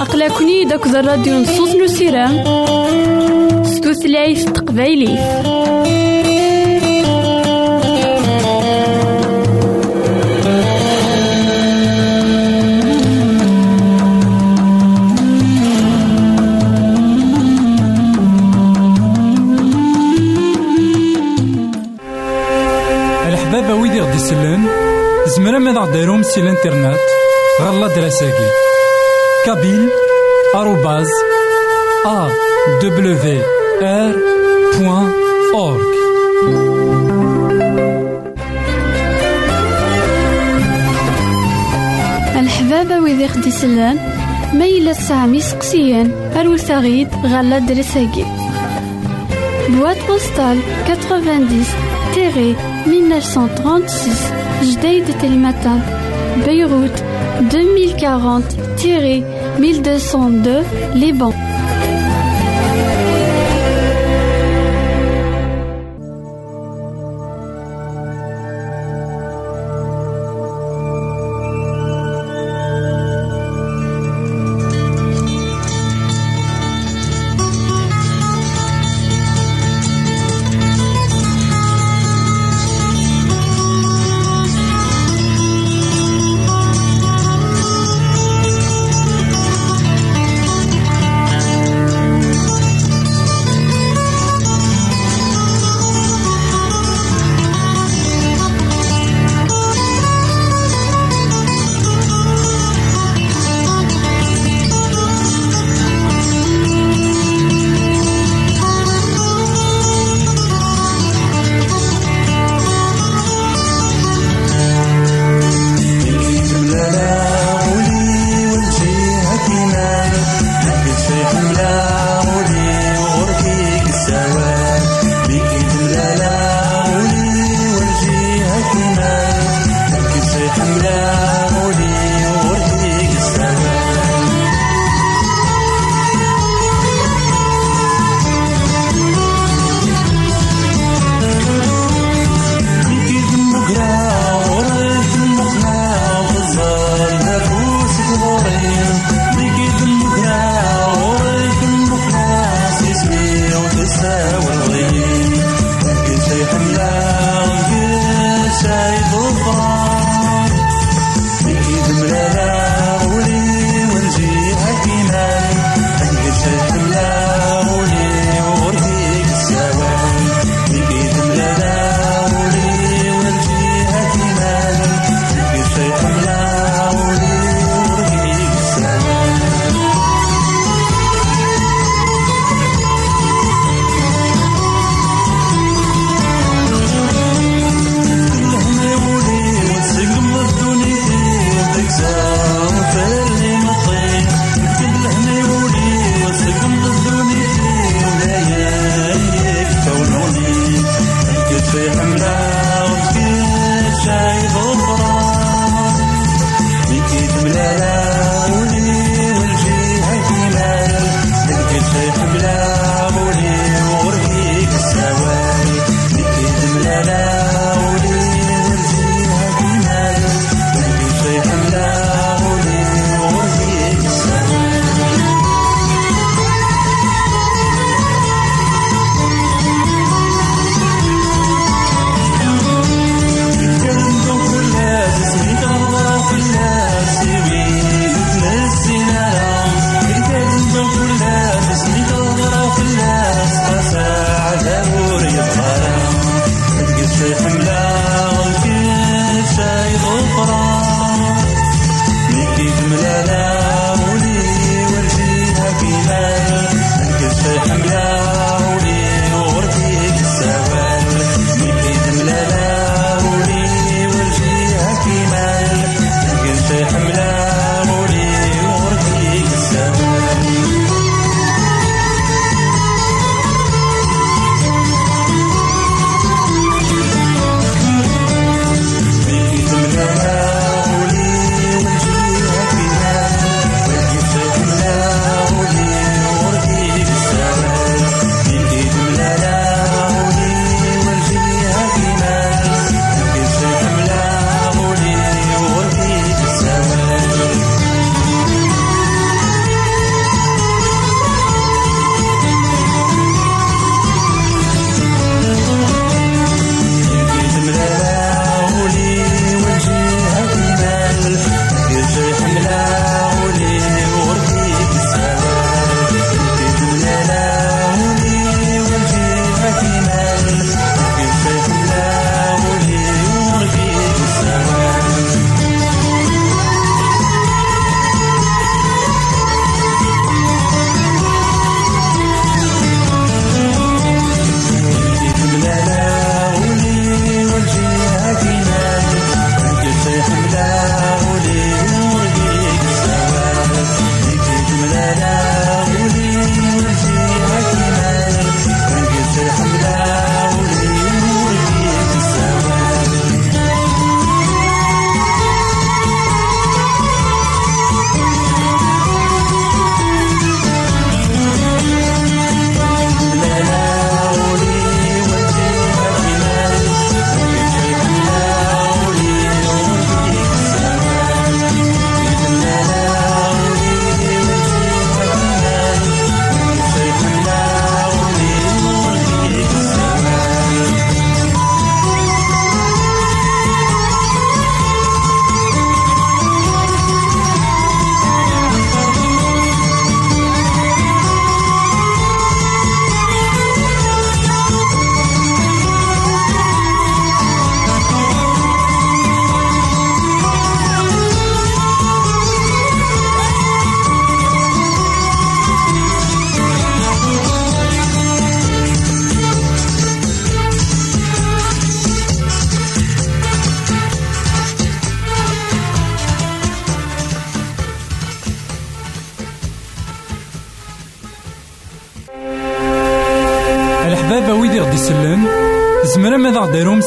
أقلكني داك الراديو نصوص نسيران ستوثلايف تقبايلي. زمرا ماذا غديرهم سي الانترنت غالا دراساكي. كابيل آروباز أ دبليو آر بوان أورك الحبابة ويدي خدي سلان ما سامي سقسيان أروت غيد غالا درساكي Boîte postale 90-1936 Jdeï de Telmatan Beyrouth 2040-1202 Liban.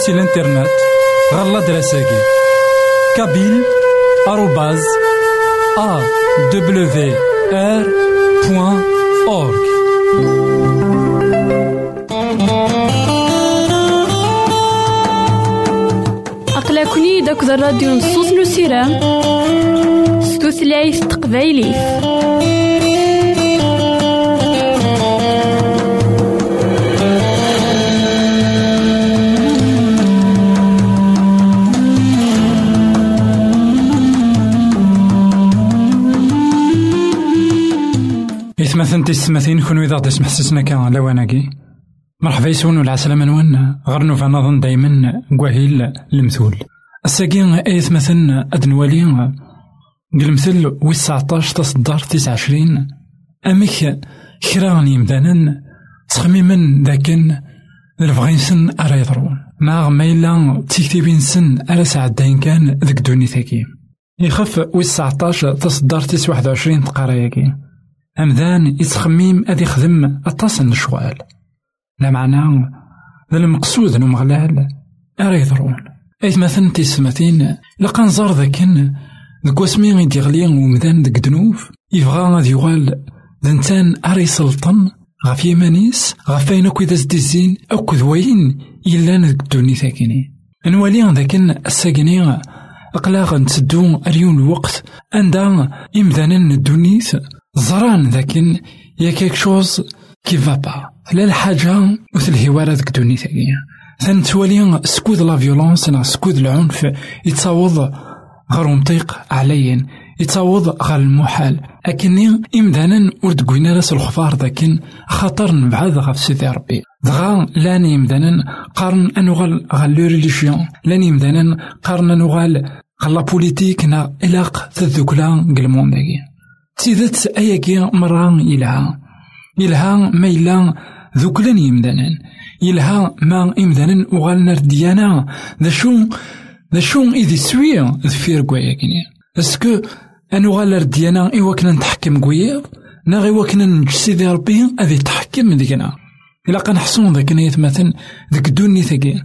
سي الانترنت غالا دراساكي كابيل آروباز أ دبليو آر بوان أورك أقلكني داك الراديو نصوص نسيرام ستوثلايف تقبايلي إثمثن تسمثين كون إذا غدي سمحسسنا كان لواناكي مرحبا يسون والعسلامة نوان غير نوفا نظن دايما كواهيل المثول. الساقي إثمثن أد نوالي المثل ويس 19 تصدر 29 أمك كرا يمدانا تخميما ذاكن. الفغينسن أرا يضرون ما ما إلا تكتبين سن أرا سعدين كان ذك دوني ثاكي. يخف ويس 19 تصدر 29 تقراياكي أمذان يتخميم أدي يخدم أطاس الشوال لا معنى ذا المقصود نمغلال أرا يضرون مثلا تيسمتين لقا نزار ذاكن ذك واسمي غيدي غلي ومدان ذك دنوف. يبغى غادي يغال ذنتان أرا يسلطن غاف يمانيس غاف أين أكو إذا زدزين أكو ذوين إلا ذك دوني ثاكيني. نوالي ذاكن الساكني أقلاغ نتسدو أريون الوقت. أندا إمدانا ندونيث زران ذاكن يا كيك شوز كي فابا لا الحاجة مثل الهوارة ذك دوني ثانية ثان توالي سكود لا فيولونس نا سكود العنف يتصاوض غير مطيق عليا يتصاوض غير المحال. أكني إمدانا ورد قوينا راس الخفار ذاكن خاطر نبعد غف سيدي ربي. دغا لاني إمدانا قارن أنو غال غال لو ريليجيون. لاني إمدانا قارن أنو غال غال بوليتيك نا إلاق تذكلا قلمون داكي تيدت أياكي مرة يلها يلها ما إلا ذوكلان يمدانا يلها ما إمدانا وغالنا رديانا ذا شو ذا شو إذي سوية ذفير كواياكيني أسكو أنو غالا رديانا إوا كنا نتحكم كويا نا غيوا كنا نجسي ربي أذي يتحكم ديكنا إلا قنحصون ذاك يتمثل ذاك دوني ثقي.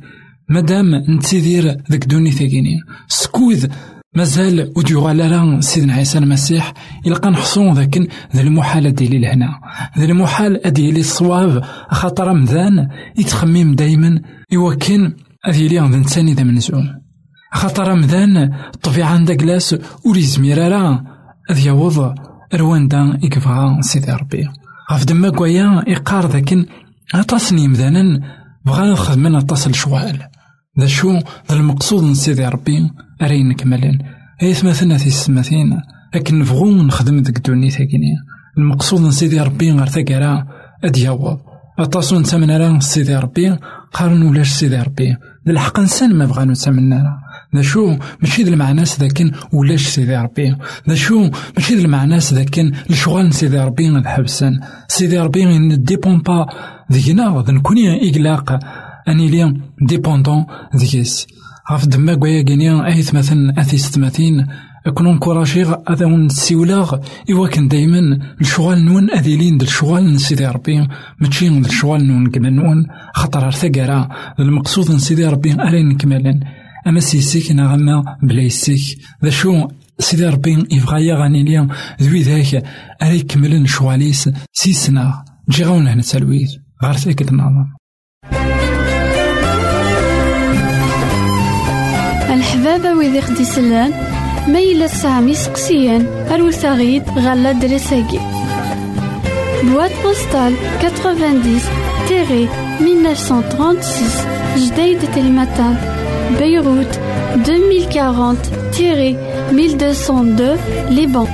مادام نتسيدير ذاك دوني ثقيني. سكوذ مازال وديوغال راه سيدنا عيسى المسيح إلقى نحصون ذاك ذا المحال ديالي لهنا ذا المحال أديلي الصواب خاطر مذان يتخمم دايما يوكن أديلي غد نتاني ذا منزوم خاطر مذان الطبيعة عندك كلاس وليزمير راه أذ يوض رواندا يكفغا سيدي ربي. غف دما كوايا يقار ذاك أطاسني مذانا بغا نخدمن أطاس الشوال. ذا شو ذا المقصود من سيدي ربي أري نكملن أيث مثلنا في السماثين لكن نبغو نخدم ديك الدوني ثاكيني المقصود من سيدي ربي غير ثاكرا أد يعوض أطاسو نتامن راه سيدي ربي قارن ولاش سيدي ربي ذا الحق إنسان ما بغا نتامن راه ذا شو ماشي ذا المعناس ذاكن ولاش سيدي ربي ذا شو ماشي ذا المعناس ذاكن الشغل سيدي ربي غاد حبسن سيدي ربي نديبون با ذينا ذا نكوني إقلاق أني لي ديبوندون ذيس غاف دما كوايا كينيا أيث مثلا أثيس تماثين كون انكوراجيغ هذا نسيولاغ إوا كان دايما الشغال نون أذيلين د الشغال نسيدي ربي. ماشي د الشغال نون كما نون. خاطر ثقرا المقصود نسيدي ربي أري نكملن أما سيسيك نغما بلا يسيك ذا شو سيدي ربي يبغى يغني ليا ذوي ذاك أري كملن شواليس سيسنا. جي غاون هنا تلويث غير ثاك النظام الحبابة ويدي خدي سلان ميلا سامي سقسيان أروثاغيد غالا دريساكي. بواد بوستال 90 تيري 1936 جديد تلمتان بيروت 2040 تيري 1202 لبنان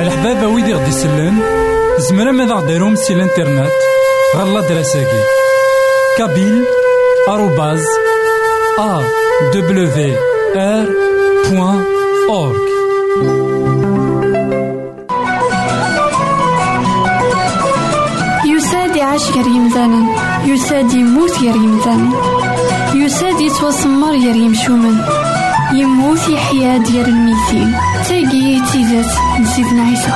الحبابة ويدي غدي سلان زمرا ماذا غديرهم سي الانترنت؟ غالا دراساكي كابيل آروباز أ دبليو آر بوان أورك يساد يعيش غير يمثالا يساد يموت غير يمثالا يساد يتوسمر غير يمشومن يموت يحيا ديال الميتين تيجي تيزات نزيدنا عيسى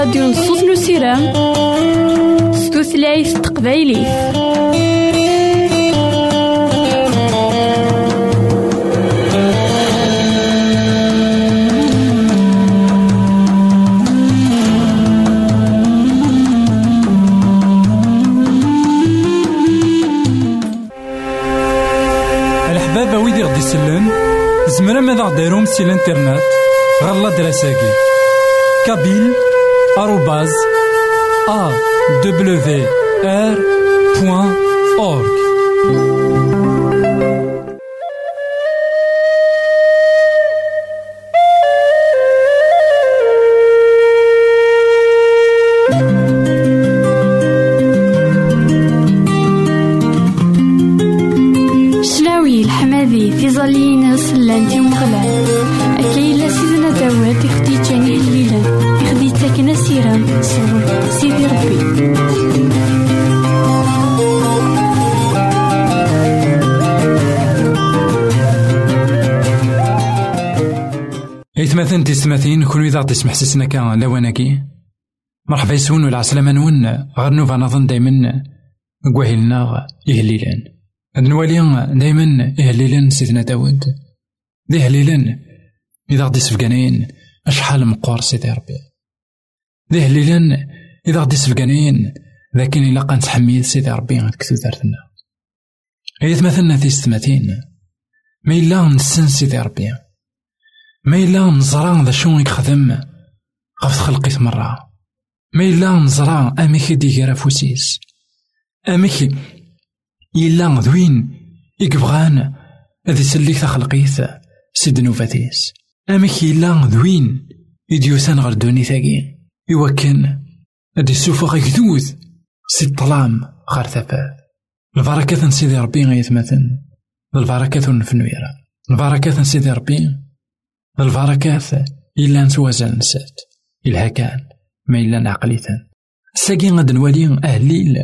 راديو نصوص نسيرام ستوثلايف تقبايليه زمرا ماذا غديرهم سي الانترنت. غالا دراساكي كابيل. آروباز تيستماثين كون إذا تسمح كان لواناكي. مرحبا يسون ولا عسلامة نون. غير نوفا نظن دايما كواهلنا إهليلان هاد نوالي دايما إهليلان سيدنا داود. دي هليلان إذا غدي سفقانين. أشحال مقور سيدي ربي. دي هليلان إذا غدي سفقانين. لكن إلا قانت تحميل سيدي ربي غتكتو دارتنا. إذا مثلنا تيستماثين ما إلا نسن سيدي ربي. ما إلا نزرا ذا شو يخدم غف خلقيت مرة. ما إلا نزرا أميك ديجير فوسيس. أميك إلا ذوين إكبغان ذي سليك تخلقيت سيد نوفاتيس. أميك إلا ذوين إديوسان غير دوني ثاقي. يوكن أدي السوفا غيكدوث سي الظلام غير ثفاث البركة سيدي ربي غيثمثن البركة نفنويرا البركة سيدي ربي البركات إلا نتوازن نسات. إلها كان ما إلا نعقليتن ساقي غاد نوالي أهليل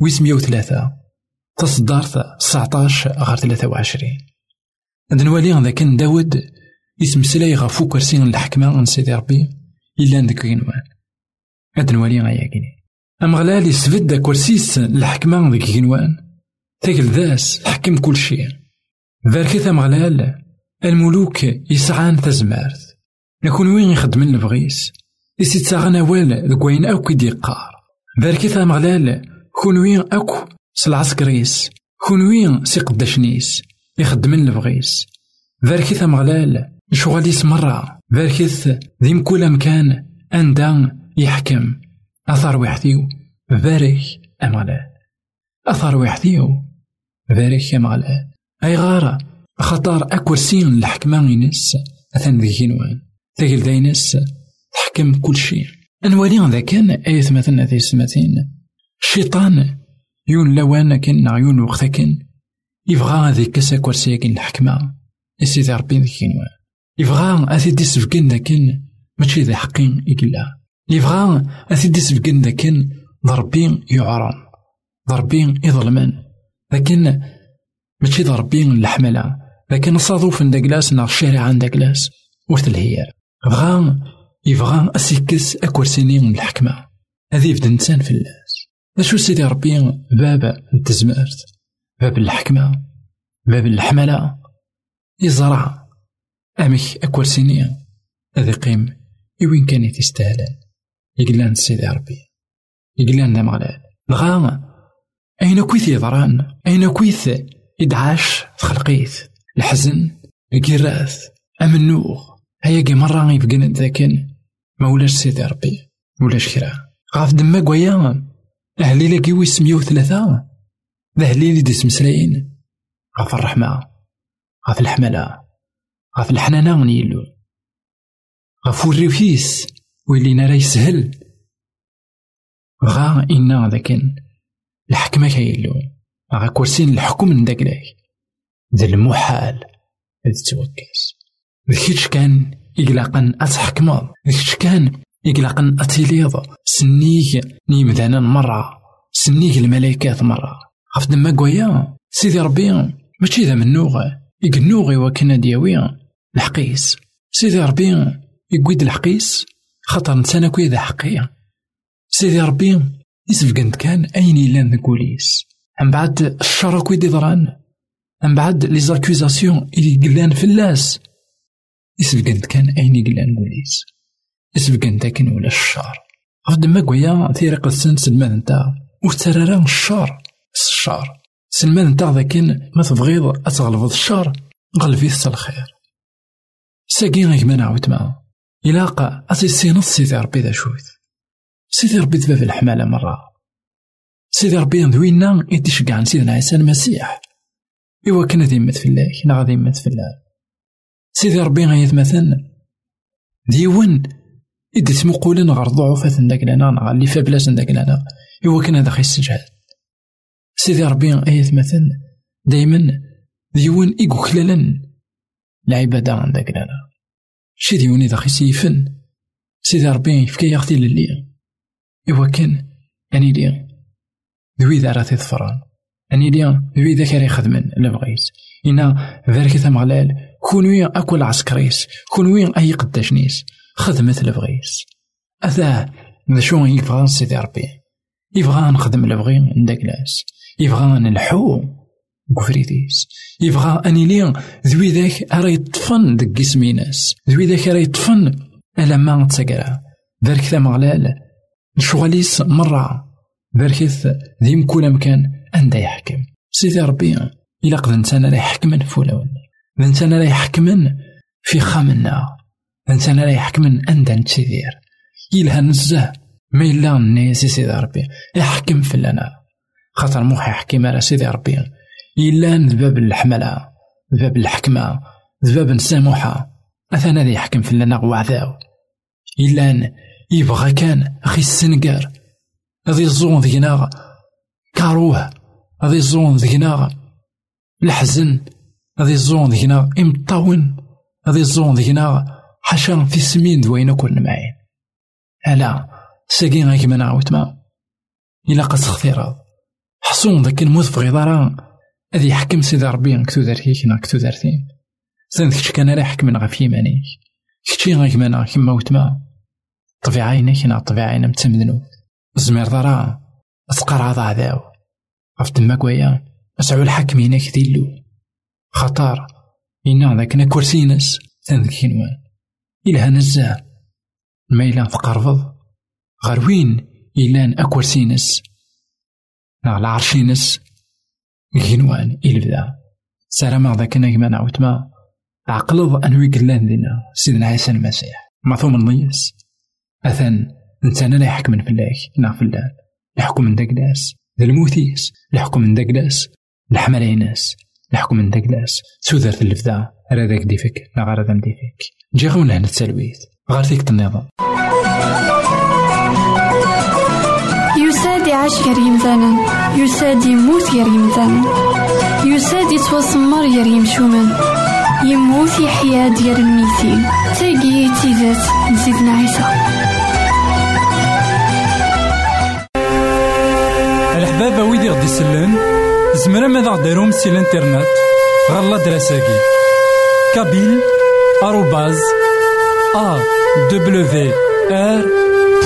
ويس مية وثلاثة. تصدرت تسعطاش غير ثلاثة وعشرين. غاد نوالي ذاك داود. يتمسلاي غفو كرسي الحكمة من سيدي ربي. إلا ندك غنوان غاد نوالي غياكيني أمغلال يسفد كرسيس الحكمة ذيك غنوان تاكل ذاس حكم كل شيء. ذاركي أمغلال الملوك يسعان تزمارت لكن وين يخدم البغيس إسي تساغن أوال ذك وين أوك يديقار باركي مغلال كون وين أوك سلعسكريس كون وين سي قداشنيس يخدم البغيس باركي مغلال شغاليس مرة باركيث ذيم كل مكان أندا يحكم. أثار وحديو بارك أمغلال. أثار وحديو بارك أمغلال. أي غارة خطر أكورسين الحكمة ينس أثن ذي كينوان. تاكل داينس تحكم كل شيء. أنوالي ذا كان آية مثلا ذي سماتين الشيطان يون لوان كان عيون وقتا كان. يبغى ذي كسا كورسي كان الحكمة يسيدي ربي ذي كينوان. يبغى أثيدي سفكن ذا كان ماشي ذي حقين إكلا. يبغى أثيدي سفكن ذا كان ضربين يعرم. ضربين يظلمان. لكن ماشي ضربين الحملة لكن صادوف داكلاس نا الشارع داكلاس. ورث الهيار بغا يبغى أسيكس أكورسيني من الحكمة. هذي يبدا إنسان في الناس أشو سيدي ربي باب التزمارت باب الحكمة؟ باب الحملة؟ يزرع أمك أكورسيني. هذي قيم. يوين كان يتستاهلان يقلان سيدي ربي. يقلان دام غلال بغا أين كويث يضران أين كويث يدعاش خلقيت؟ الحزن الكراث أمنوغ هيا مرة يبقى ذاكن ما ولاش سيدي ربي ولاش كرا. غاف دما قويا أهلي لاكي ويس مية وثلاثة ذهلي لي ديس مسلاين غاف الرحمة غاف الحملة غاف الحنانة نيلو غاف الريفيس ويلي راه يسهل. بغا إنا ذاكن الحكمة كايلو غا كورسين الحكم من داك ذا المحال إذ توكس. ذكيتش كان إقلاقا أتحكمض ذكيتش كان إقلاقا أتيليض. سنيك نيمذانا مرة. سنيك الملايكات مرة. غف دما قويا سيدي ربي ماشي ذا منوغ يقنوغي وكنا دياوي الحقيس. سيدي ربي يقويد الحقيس. خاطر نسانا كوي ذا حقيا سيدي ربي يسفقند كان أين إلا نقوليس من بعد الشر كوي دي ضران. من بعد لي زاكوزاسيون اللي قلان فلاس. يسبقنت كان أين قلان بوليس يسبقنت كان ولا الشار. غد ما قويا ثيرق السن سلمان نتا. وترارا الشار. الشار. سلمان نتا ذاكن ما تبغيض أتغلبض الشار. غلبيث الخير ساقي غيكمان عاود معاه إلا أزي سينص سيدي ربي ذا شوت سيدي ربي دباب الحمالة مرة. سيدي ربي ذوينا يدي شقعن سيدنا عيسى المسيح إوا كان ذي يمت فلاك نا غادي يمت فلاك سيدي ربي غيتمثل ديون إدي تمقولن غير ضعفات داك لنا غير اللي فابلاس داك لنا. إوا كان هذا خيستجهد سيدي ربي غيتمثل دايما ديون إيكوكلالن العبادة عندك لنا. شي ديوني خي سيفن سيدي ربي يفكي يغتي للي إوا كان أني لي ذوي ذا راه تظفران أني لي ذوي ذا كاري خدمن لبغيت إنا ذلك ثمغلال. كونوي أكل عسكريس كونوي أي قداشنيس خدمت لبغيس أذا ذا شو يبغى سيدي ربي. يبغى نخدم لبغي عندك لاس يبغى نلحو بفريديس يبغى أني لي ذوي ذاك أرا يطفن دك جسميناس ذوي ذاك أرا يطفن ألا ما تسكرا ذلك ثمغلال. شغاليس مرة. بركث ذي مكول مكان. أندا يحكم. سيدي ربي إلا قد إنسان راه يحكمن فولا إنسان راه يحكمن في خامنا إنسان راه يحكمن أندا نتسيدير يلها نزه ما إلا الناس سيدي ربي. يحكم في لنا. خاطر موح يحكم على سيدي ربي. إلا ذباب الحملة ذباب الحكمة ذباب السموحة. أثنا ذي يحكم في لنا وعذاو إلا يبغى كان أخي السنقار هذي الزون ذينا كاروه. هذي الزون ذينا الحزن هذي الزون ذينا إمطاون هذي الزون ذينا حشا في سمين دوينا كون معين ألا ساقي غيك ما. إلا قد سختيرا حصون ذاك الموت في غضارا هذي يحكم سيدي ربي كتو دارتيك نا كتو دارتين زين كتش كان راه يحكم غا في يمانيك كتشي غيك من كيما وتما طبيعة عينيك نا طبيعة عينا متمدنو زمير ضرا. عذاو غف تماك ويا أسعو الحكم هناك ديلو خطار. إنا ذاك كرسينس ثان ذاك كينوان إلها نزاه ما إلا تقرفض غير وين إلان أكورسينس نا العرشينس كينوان إلبدا سلام ذاك نجم نعاود ما. عقلض أنوي قلان دينا سيدنا عيسى المسيح. معثوم النيس. أثن. إنسان لا يحكم فلاك نا فلان يحكم من داك ناس ذا الموتيس يحكم من داك ناس الحملاي ناس يحكم من داك ناس سودرت اللفدا راه داك ديفك لا غير هذا ديفك جي غون هنا التلويث. غير فيك النظام يساد يعيش غير يمثالا يساد يموت غير يمثالا يساد يتوسمر غير يمشومان يموت يحيا ديال الميتين تاقي تيزات نزيدنا عيسى. يسلن زمرا ماذا غديرهم سي الانترنت؟ غالا دراساكي. كابيل آروباز أ دبليو آر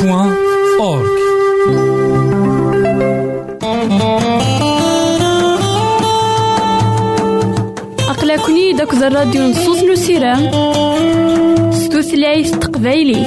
بوان أورك أقلكني داك الراديو نصوص نو سيرام ستوثلايف تقبايلي.